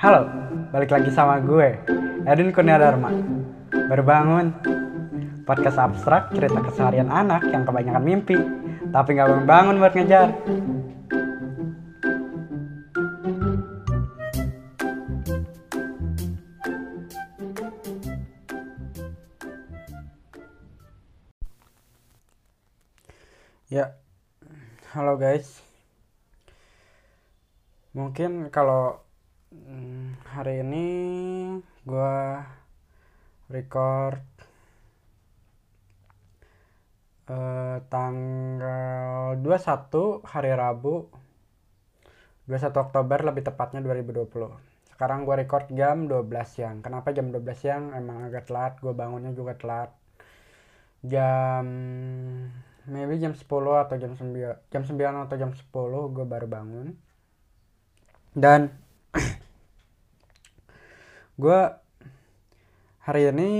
Halo, balik lagi sama gue, Edwin Kurnia Dharma. Baru bangun. Podcast abstrak cerita keseharian anak yang kebanyakan mimpi, tapi nggak bangun-bangun buat ngejar. Ya, halo guys. Mungkin kalau hari ini gue record eh, tanggal 21 hari Rabu 21 Oktober lebih tepatnya 2020 sekarang gue record jam 12 siang. Kenapa jam 12 siang? Emang agak telat gue bangunnya juga telat. Jam maybe jam 10 atau jam 9 jam 9 atau jam 10 gue baru bangun. Dan gue hari ini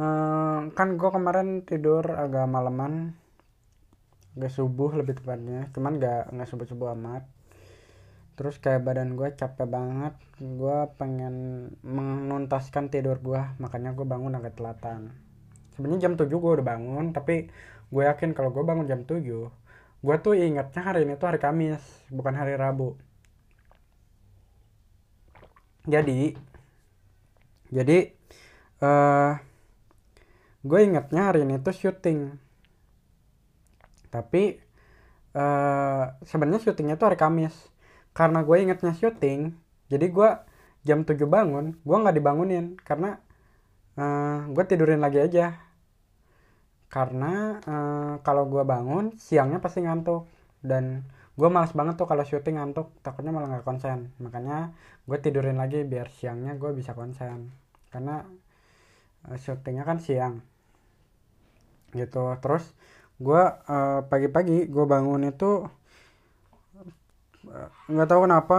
eh, kan gue kemarin tidur agak malaman. Agak subuh lebih tepatnya cuman gak nggak subuh subuh amat. Terus kayak badan gue capek banget. Gue pengen menuntaskan tidur gue makanya gue bangun agak telatan. Sebenarnya jam 7 gue udah bangun tapi gue yakin kalau gue bangun jam 7 gue tuh ingatnya hari ini tuh hari Kamis bukan hari Rabu. Jadi jadi eh gue ingatnya hari ini tuh syuting. Tapi eh sebenarnya syutingnya tuh hari Kamis. Karena gue ingatnya syuting jadi gue jam 7 bangun gue nggak dibangunin. Karena eh gue tidurin lagi aja. Karena eh, kalau gue bangun siangnya pasti ngantuk. Dan gue malas banget tuh kalau syuting ngantuk takutnya malah nggak konsen. Makanya gue tidurin lagi biar siangnya gue bisa konsen. Karena eh, syutingnya kan siang. Gitu. Terus gue eh, pagi-pagi gue bangun itu eh, nggak tahu kenapa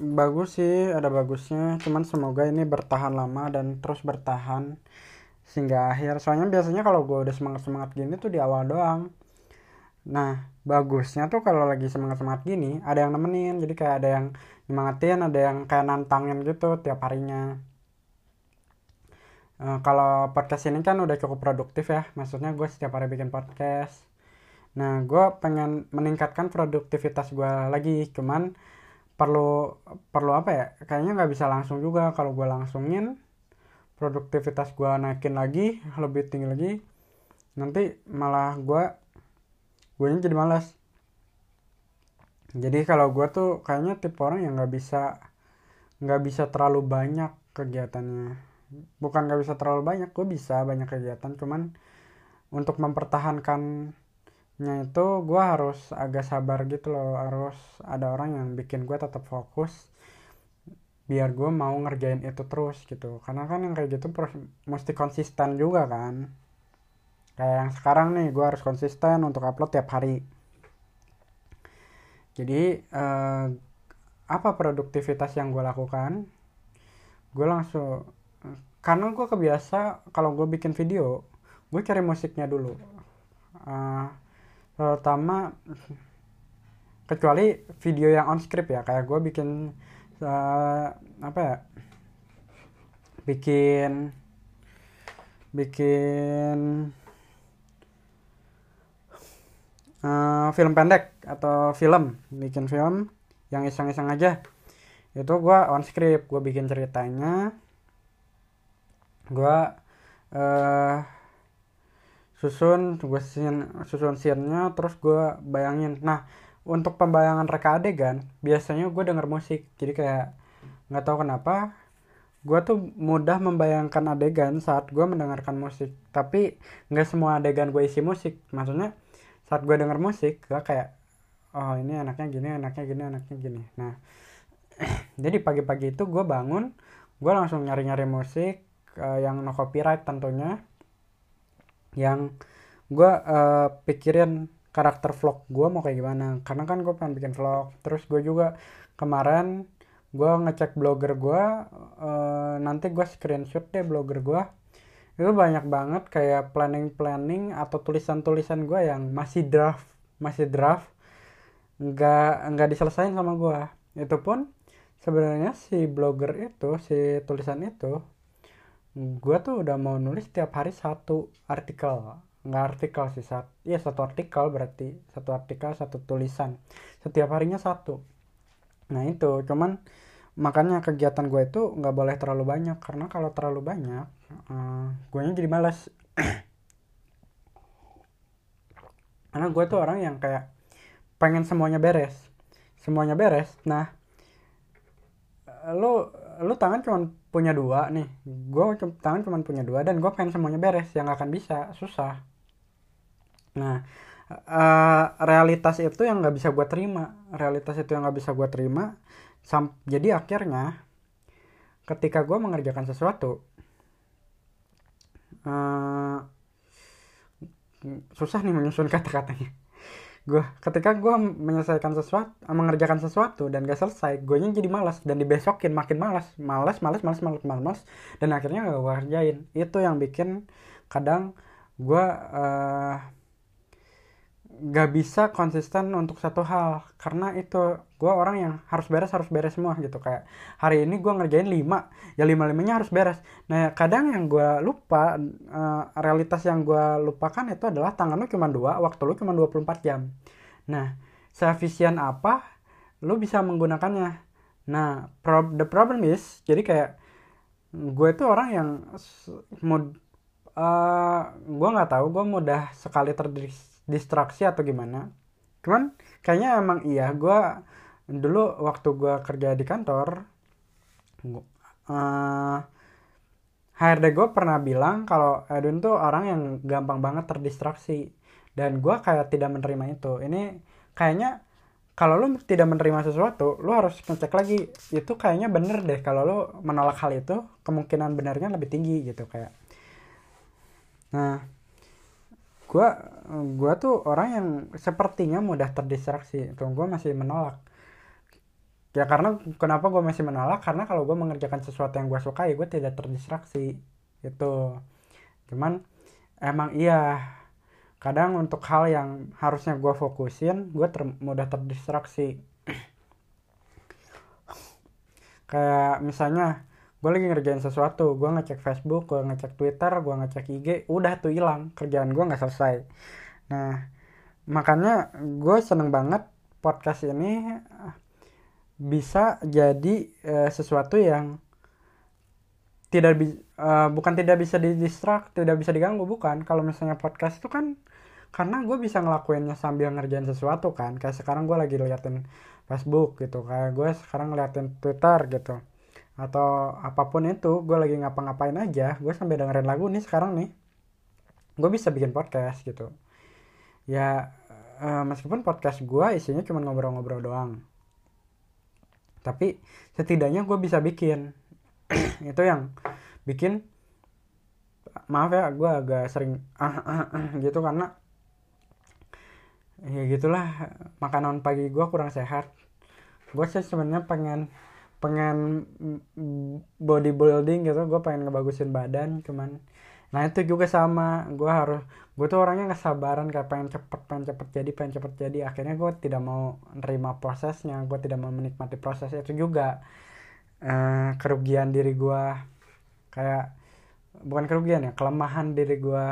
bagus sih ada bagusnya. Cuman semoga ini bertahan lama dan terus bertahan sehingga akhir. Soalnya biasanya kalau gue udah semangat semangat gini tuh di awal doang nah bagusnya tuh kalau lagi semangat semangat gini ada yang nemenin jadi kayak ada yang nyemangatin ada yang kayak nantangin gitu tiap harinya. Eh, kalau podcast ini kan udah cukup produktif ya maksudnya gue setiap hari bikin podcast. Nah gue pengen meningkatkan produktivitas gue lagi cuman perlu perlu apa ya kayaknya nggak bisa langsung juga. Kalau gue langsungin produktivitas gue naikin lagi lebih tinggi lagi nanti malah gue gue jadi malas. Jadi kalau gue tuh kayaknya tipe orang yang nggak bisa nggak bisa terlalu banyak kegiatannya. Bukan nggak bisa terlalu banyak gue bisa banyak kegiatan. Cuman untuk mempertahankannya itu gue harus agak sabar gitu loh. Harus ada orang yang bikin gue tetap fokus biar gue mau ngerjain itu terus gitu. Karena kan yang kayak gitu mesti konsisten juga kan kayak yang sekarang nih gue harus konsisten untuk upload tiap hari. Jadi eh, apa produktivitas yang gue lakukan? Gue langsung karena gue kebiasa kalau gue bikin video gue cari musiknya dulu. Eh, terutama kecuali video yang on script ya kayak gue bikin eh, apa ya? Bikin bikin eh, film pendek atau film bikin film yang iseng-iseng aja. Itu gue on script gue bikin ceritanya. Gue eh susun gue scene, susun scene-nya terus gue bayangin. Nah untuk pembayangan reka adegan biasanya gue denger musik. Jadi kayak nggak tahu kenapa gue tuh mudah membayangkan adegan saat gue mendengarkan musik. Tapi nggak semua adegan gue isi musik. Maksudnya saat gue denger musik gue kayak oh ini anaknya gini anaknya gini anaknya gini. Nah jadi pagi-pagi itu gue bangun gue langsung nyari-nyari musik eh, yang no copyright tentunya yang gue eh, pikirin karakter vlog gue mau kayak gimana. Karena kan gue pengen bikin vlog terus gue juga kemarin gue ngecek blogger gue eh, nanti gue screenshot deh blogger gue itu banyak banget kayak planning-planning atau tulisan-tulisan gue yang masih draft masih draft nggak nggak diselesain sama gue itu pun sebenarnya si blogger itu si tulisan itu gue tuh udah mau nulis tiap hari satu artikel. Nggak artikel sih saat iya satu artikel berarti. Satu artikel satu tulisan. Setiap harinya satu. Nah itu. Cuman makanya kegiatan gue itu nggak boleh terlalu banyak karena kalau terlalu banyak uh, gue jadi malas karena gue tuh orang yang kayak pengen semuanya beres. Semuanya beres nah lu lu tangan cuma punya dua nih. Gue tangan cuma punya dua dan gue pengen semuanya beres yang akan bisa susah. Nah uh, realitas itu yang nggak bisa gue terima. Realitas itu yang nggak bisa gue terima Sam jadi akhirnya ketika gue mengerjakan sesuatu uh, susah nih menyusun kata-katanya. Gue ketika gue menyelesaikan sesuatu mengerjakan sesuatu dan gak selesai gue jadi malas dan dibesokin makin malas malas malas malas malas malas, dan akhirnya gak gue kerjain. Itu yang bikin kadang gue uh, gak bisa konsisten untuk satu hal. Karena itu gue orang yang harus beres harus beres semua gitu. Kayak hari ini gue ngerjain lima ya lima limanya harus beres. Nah kadang yang gue lupa uh, realitas yang gue lupakan itu adalah tangan lu cuma dua waktu lu cuma 24 jam. Nah seefisien apa lu bisa menggunakannya. Nah pro the problem is jadi kayak gue itu orang yang mod uh, gue nggak tahu gue mudah sekali terdiri distraksi atau gimana? Cuman kayaknya emang iya. Gue dulu waktu gue kerja di kantor uh, eh, HRD gue pernah bilang kalau Edwin tuh orang yang gampang banget terdistraksi. Dan gue kayak tidak menerima itu. Ini kayaknya kalau lu tidak menerima sesuatu lu harus ngecek lagi. Itu kayaknya bener deh kalau lu menolak hal itu kemungkinan benernya lebih tinggi gitu kayak. Nah gue gue tuh orang yang sepertinya mudah terdistraksi tuh gue masih menolak. Ya karena kenapa gue masih menolak? Karena kalau gue mengerjakan sesuatu yang gue sukai gue tidak terdistraksi itu cuman emang iya. Kadang untuk hal yang harusnya gue fokusin gue ter mudah terdistraksi. Kayak misalnya gue lagi ngerjain sesuatu gue ngecek Facebook gue ngecek Twitter gue ngecek IG udah tuh hilang kerjaan gue nggak selesai. Nah makanya gue seneng banget podcast ini bisa jadi uh, sesuatu yang tidak bi uh, bukan tidak bisa didistrak tidak bisa diganggu bukan. Kalau misalnya podcast itu kan karena gue bisa ngelakuinnya sambil ngerjain sesuatu kan. Kayak sekarang gue lagi liatin Facebook gitu kayak gue sekarang ngeliatin Twitter gitu atau apa pun itu gue lagi ngapa-ngapain aja gue sambil dengerin lagu nih sekarang nih. Gue bisa bikin podcast gitu. Ya uh, meskipun podcast gue isinya cuma ngobrol-ngobrol doang. Tapi setidaknya gue bisa bikin. Itu yang bikin maaf ya gue agak sering ah, ah, ah, gitu karena ya gitulah makanan pagi gue kurang sehat. Gue sih sebenarnya pengen pengen bodybuilding gitu gue pengen ngebagusin badan cuman nah itu juga sama gue harus gue tuh orangnya nggak sabaran kayak pengen cepet pengen cepet jadi pengen cepet jadi akhirnya gue tidak mau nerima prosesnya gue tidak mau menikmati proses itu juga. Uh, kerugian diri gue kayak bukan kerugian ya kelemahan diri gue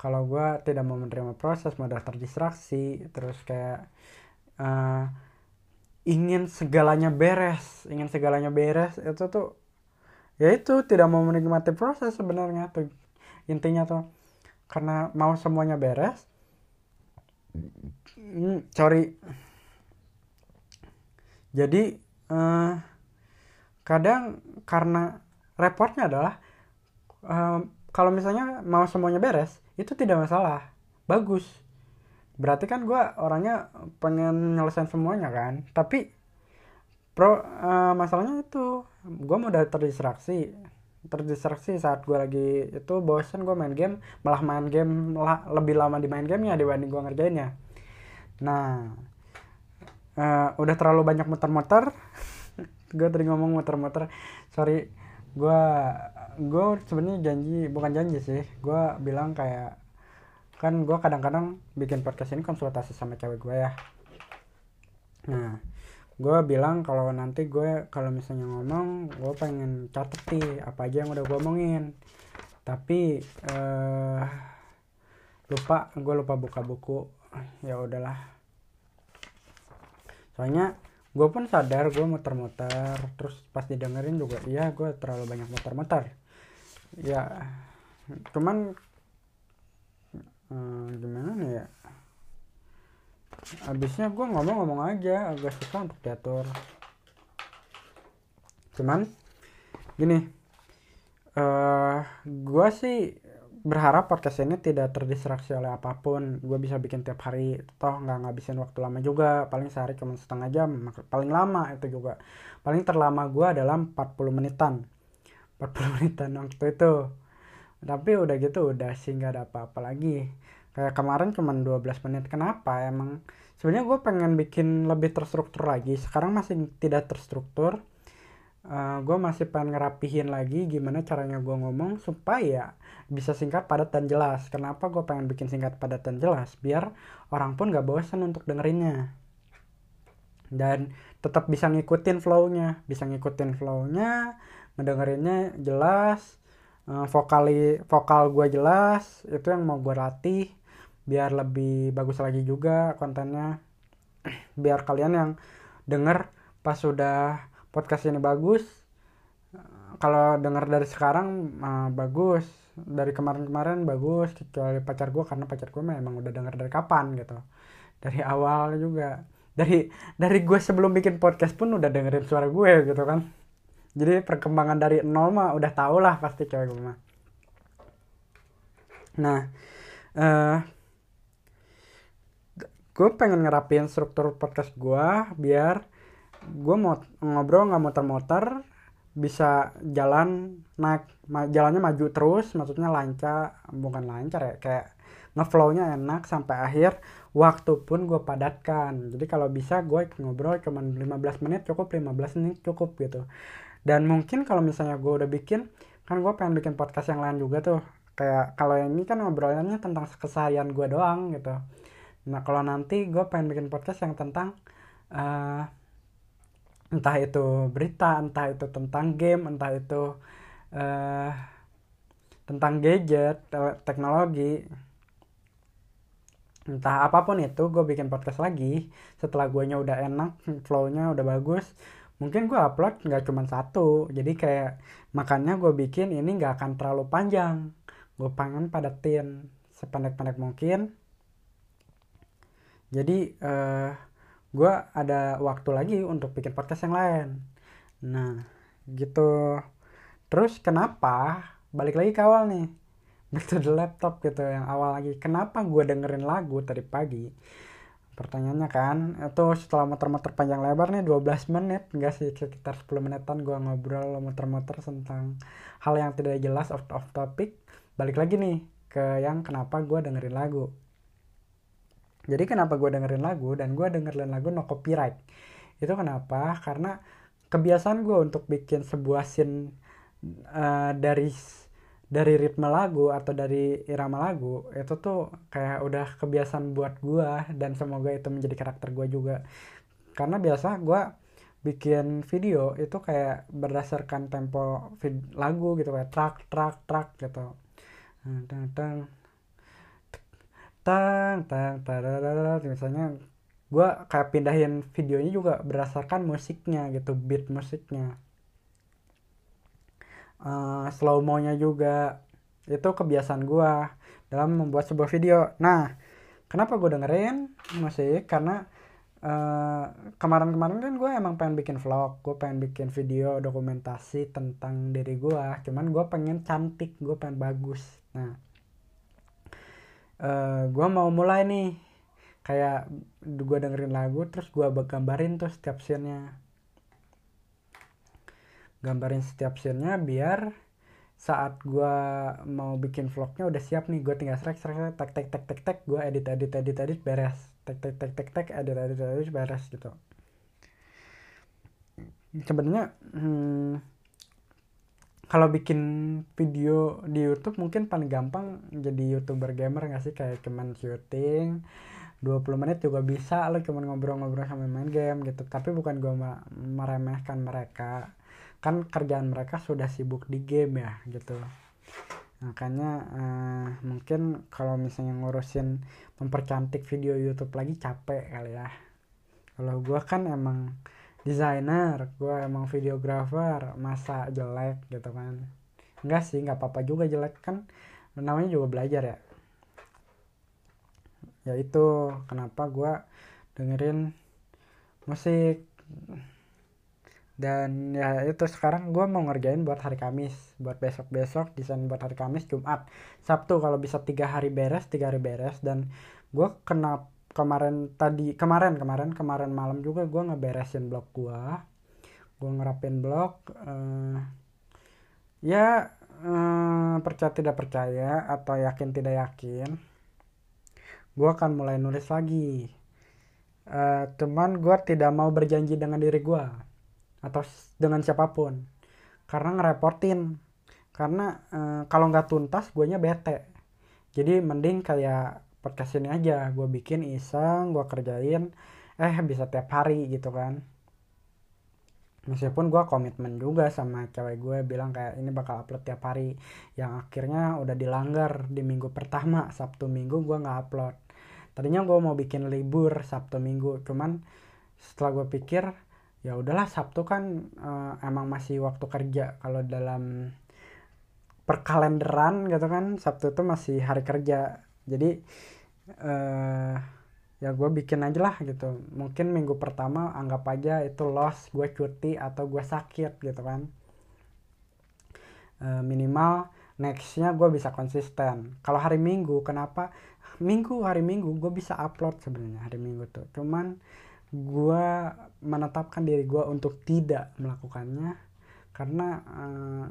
kalau gue tidak mau menerima proses mudah terdistraksi terus kayak uh, ingin segalanya beres ingin segalanya beres itu tuh ya itu tidak mau menikmati proses sebenarnya tuh. Intinya tuh karena mau semuanya beres hmm, sorry. Jadi uh, kadang karena repotnya adalah uh, kalau misalnya mau semuanya beres itu tidak masalah. Bagus berarti kan gue orangnya pengen nyelesain semuanya kan? Tapi pro uh, masalahnya itu gue mudah terdistraksi. Terdistraksi saat gue lagi itu bosen gue main game malah main game lah, lebih lama di main gamenya dibanding gue ngerjainnya. Nah uh, udah terlalu banyak muter-muter gue tadi ngomong muter-muter sorry gue gue sebenarnya janji bukan janji sih gue bilang kayak kan gue kadang-kadang bikin podcast ini konsultasi sama cewek gue ya. Nah gue bilang kalau nanti gue kalau misalnya ngomong gue pengen catet sih apa aja yang udah gue omongin. Tapi uh, lupa gue lupa buka buku. Ya udahlah. Soalnya gue pun sadar gue muter-muter terus pas didengerin juga iya gue terlalu banyak muter-muter. Ya cuman hmm, gimana nih ya? Abisnya gue ngomong-ngomong aja agak susah untuk diatur. Cuman gini uh, eh, gue sih berharap podcast ini tidak terdistraksi oleh apa pun. Gue bisa bikin tiap hari. Toh nggak ngabisin waktu lama juga. Paling sehari cuma setengah jam paling lama itu juga. Paling terlama gue adalah 40 menitan. 40 menitan waktu itu tapi udah gitu udah sih nggak ada apa-apa lagi. Kayak kemarin cuma 12 menit. Kenapa emang? Sebenarnya gue pengen bikin lebih terstruktur lagi. Sekarang masih tidak terstruktur. Uh, eh, gue masih pengen ngerapihin lagi gimana caranya gue ngomong supaya bisa singkat padat dan jelas. Kenapa gue pengen bikin singkat padat dan jelas? Biar orang pun gak bosan untuk dengerinnya. Dan tetap bisa ngikutin flownya. Bisa ngikutin flownya ngedengerinnya jelas uh, vokali vokal gue jelas itu yang mau gue latih biar lebih bagus lagi juga kontennya. Biar kalian yang denger pas sudah podcast ini bagus kalau denger dari sekarang uh, bagus. Dari kemarin-kemarin bagus kecuali pacar gue karena pacar gue memang udah denger dari kapan gitu. Dari awal juga. Dari dari gue sebelum bikin podcast pun udah dengerin suara gue gitu kan jadi perkembangan dari nol mah udah tau lah pasti cewek gue mah. Nah uh, gue pengen ngerapin struktur podcast gue biar gue mau ngobrol nggak muter-muter bisa jalan naik ma jalannya maju terus maksudnya lancar bukan lancar ya kayak ngeflownya enak sampai akhir waktu pun gue padatkan. Jadi kalau bisa gue ngobrol cuma 15 menit cukup 15 menit cukup gitu dan mungkin kalau misalnya gue udah bikin kan gue pengen bikin podcast yang lain juga tuh. Kayak kalau ini kan ngobrolnya tentang keseharian gue doang gitu. Nah kalau nanti gue pengen bikin podcast yang tentang uh, entah itu berita, entah itu tentang game, entah itu uh, tentang gadget, teknologi, entah apa pun itu gue bikin podcast lagi. Setelah gue udah enak, flownya udah bagus, mungkin gue upload nggak cuma satu, jadi kayak makanya gue bikin ini nggak akan terlalu panjang, gue pengen padatin sependek-pendek mungkin. Jadi uh, eh, gue ada waktu lagi untuk bikin podcast yang lain. Nah gitu. Terus kenapa balik lagi ke awal nih back to the laptop gitu yang awal lagi. Kenapa gue dengerin lagu tadi pagi pertanyaannya kan itu setelah muter-muter panjang lebar nih 12 menit. Enggak sih sekitar 10 menitan gue ngobrol muter-muter tentang hal yang tidak jelas off, off topic. Balik lagi nih ke yang kenapa gue dengerin lagu. Jadi kenapa gue dengerin lagu dan gue dengerin lagu no copyright. Itu kenapa? Karena kebiasaan gue untuk bikin sebuah scene uh, dari dari ritme lagu atau dari irama lagu itu tuh kayak udah kebiasaan buat gue dan semoga itu menjadi karakter gue juga. Karena biasa gue bikin video itu kayak berdasarkan tempo lagu gitu kayak track track track gitu. Tang tang tararara misalnya gue kayak pindahin videonya juga berdasarkan musiknya gitu beat musiknya uh, slow mo nya juga. Itu kebiasaan gue dalam membuat sebuah video. Nah kenapa gue dengerin musik karena uh, kemarin-kemarin kan gue emang pengen bikin vlog gue pengen bikin video dokumentasi tentang diri gue cuman gue pengen cantik gue pengen bagus. Nah uh, eh, gue mau mulai nih. Kayak gue dengerin lagu terus gue gambarin tuh setiap scene-nya gambarin setiap scene-nya biar saat gue mau bikin vlognya udah siap nih gue tinggal strike strike tek tek tek tek tek gue edit edit edit edit beres. Tek tek edit edit edit beres gitu. Sebenarnya hmm, kalau bikin video di YouTube mungkin paling gampang jadi youtuber gamer nggak sih? Kayak cuman syuting 20 menit juga bisa lo cuma ngobrol-ngobrol sama main game gitu. Tapi bukan gue meremehkan mereka kan kerjaan mereka sudah sibuk di game ya gitu. Makanya uh, mungkin kalau misalnya ngurusin mempercantik video YouTube lagi capek kali ya. Kalau gue kan emang desainer gue emang videografer masa jelek gitu kan. Enggak sih nggak apa-apa juga jelek kan namanya juga belajar ya. Ya itu kenapa gue dengerin musik dan ya itu sekarang gue mau ngerjain buat hari Kamis. Buat besok besok desain buat hari Kamis Jumat. Sabtu kalau bisa tiga hari beres tiga hari beres. Dan gue kena kemarin tadi kemarin kemarin kemarin malam juga gue ngeberesin blog gue gue ngerapin blog uh, ya uh, percaya tidak percaya atau yakin tidak yakin gue akan mulai nulis lagi. Uh, cuman gue tidak mau berjanji dengan diri gue atau dengan siapa pun. Karena ngereportin. Karena uh, kalau nggak tuntas gue nya bete. Jadi mending kayak podcast ini aja. Gue bikin iseng gue kerjain. Eh bisa tiap hari gitu kan. Meskipun gue komitmen juga sama cewek gue bilang kayak ini bakal upload tiap hari. Yang akhirnya udah dilanggar di minggu pertama sabtu minggu gue nggak upload. Tadinya gue mau bikin libur sabtu minggu cuman setelah gue pikir ya udahlah sabtu kan uh, emang masih waktu kerja kalau dalam perkalenderan gitu kan. Sabtu itu masih hari kerja. Jadi uh, ya gue bikin aja lah gitu. Mungkin minggu pertama anggap aja itu loss gue cuti atau gue sakit gitu kan. Uh, minimal nextnya gue bisa konsisten. Kalau hari minggu kenapa? Minggu hari minggu gue bisa upload sebenarnya hari minggu tuh. Cuman gue menetapkan diri gue untuk tidak melakukannya karena uh,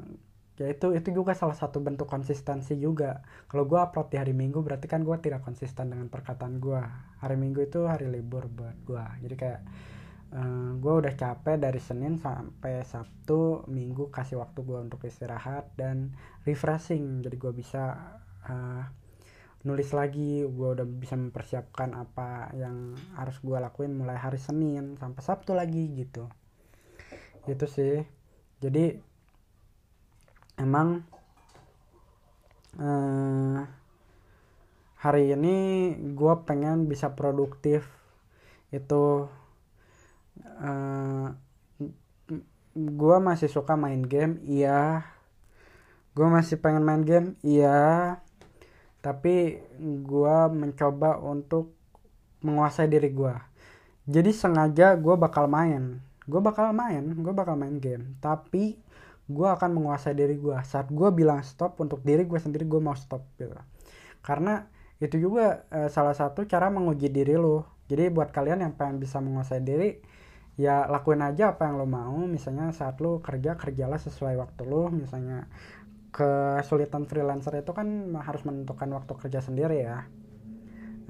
ya itu itu juga salah satu bentuk konsistensi juga. Kalau gue upload di hari minggu berarti kan gue tidak konsisten dengan perkataan gue hari minggu itu hari libur buat gue jadi kayak uh, eh, gue udah capek dari senin sampai sabtu minggu kasih waktu gue untuk istirahat dan refreshing. Jadi gue bisa uh, nulis lagi gue udah bisa mempersiapkan apa yang harus gue lakuin mulai hari Senin sampai Sabtu lagi gitu. Itu sih. Jadi emang eh, hari ini gue pengen bisa produktif. Itu eh, gue masih suka main game iya. Gue masih pengen main game iya tapi gue mencoba untuk menguasai diri gue jadi sengaja gue bakal main. Gue bakal main gue bakal main game. Tapi gue akan menguasai diri gue saat gue bilang stop untuk diri gue sendiri gue mau stop gitu. Karena itu juga e, salah satu cara menguji diri lo jadi buat kalian yang pengen bisa menguasai diri ya lakuin aja apa yang lo mau. Misalnya saat lo kerja kerjalah sesuai waktu lo misalnya kesulitan freelancer itu kan harus menentukan waktu kerja sendiri ya.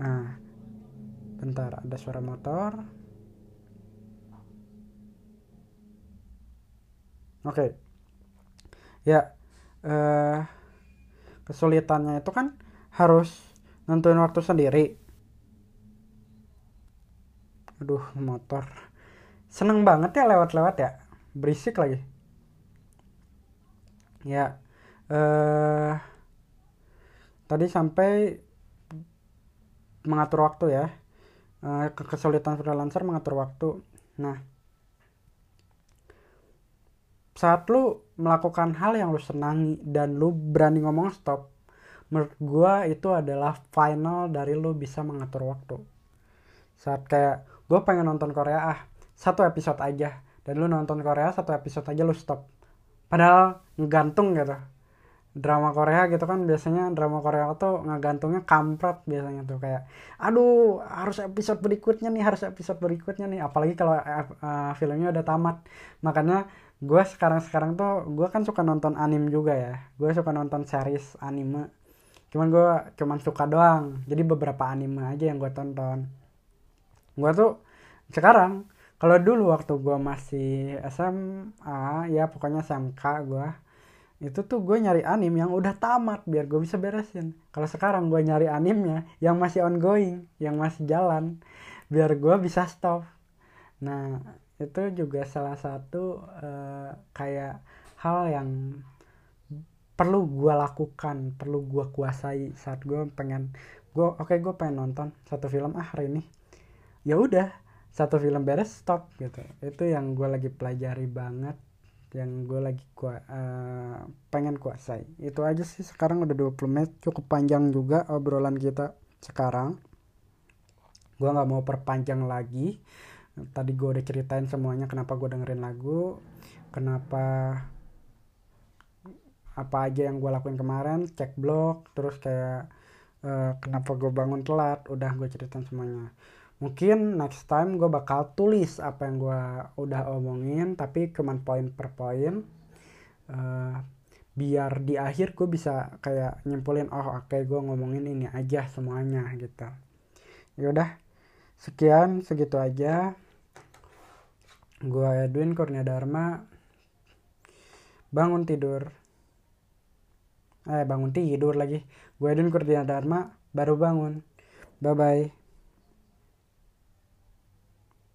Nah bentar ada suara motor. Oke. Okay. ya eh, kesulitannya itu kan harus nentuin waktu sendiri. Aduh motor. Seneng banget ya lewat-lewat ya. Berisik lagi. Ya eh tadi sampai mengatur waktu ya. Eh, kesulitan freelancer mengatur waktu. Nah saat lu melakukan hal yang lu senangi dan lu berani ngomong stop menurut gua itu adalah final dari lu bisa mengatur waktu. Saat kayak gue pengen nonton Korea ah satu episode aja. Dan lu nonton Korea satu episode aja lu stop. Padahal ngegantung gitu drama Korea gitu kan biasanya drama Korea tuh ngegantungnya kampret biasanya tuh. Kayak aduh harus episode berikutnya nih harus episode berikutnya nih. Apalagi kalau uh, filmnya udah tamat. Makanya gue sekarang sekarang tuh gue kan suka nonton anime juga ya. Gue suka nonton series anime. Cuman gue cuman suka doang. Jadi beberapa anime aja yang gue tonton. Gue tuh sekarang kalau dulu waktu gue masih SMA ya pokoknya SMK gue itu tuh gue nyari anim yang udah tamat biar gue bisa beresin. Kalau sekarang gue nyari animnya yang masih ongoing yang masih jalan biar gue bisa stop. Nah itu juga salah satu uh, kayak hal yang perlu gue lakukan perlu gue kuasai saat gue pengen gue oke okay, gue pengen nonton satu film ah hari ini. Ya udah satu film beres stop gitu. Itu yang gue lagi pelajari banget yang gue lagi gua, uh, pengen kuasai. Itu aja sih sekarang udah 20 menit cukup panjang juga obrolan kita sekarang. Gue nggak mau perpanjang lagi. Tadi gue udah ceritain semuanya kenapa gue dengerin lagu kenapa apa aja yang gue lakuin kemarin cek blog terus kayak uh, kenapa gue bangun telat udah gue ceritain semuanya mungkin next time gue bakal tulis apa yang gue udah omongin tapi cuman poin per poin. Uh, biar di akhir gue bisa kayak nyimpulin oh oke okay, gue ngomongin ini aja semuanya gitu. Yaudah sekian segitu aja. Gue Edwin Kurnia Dharma. Bangun tidur. Eh bangun tidur lagi. Gue Edwin Kurnia Dharma baru bangun. Bye bye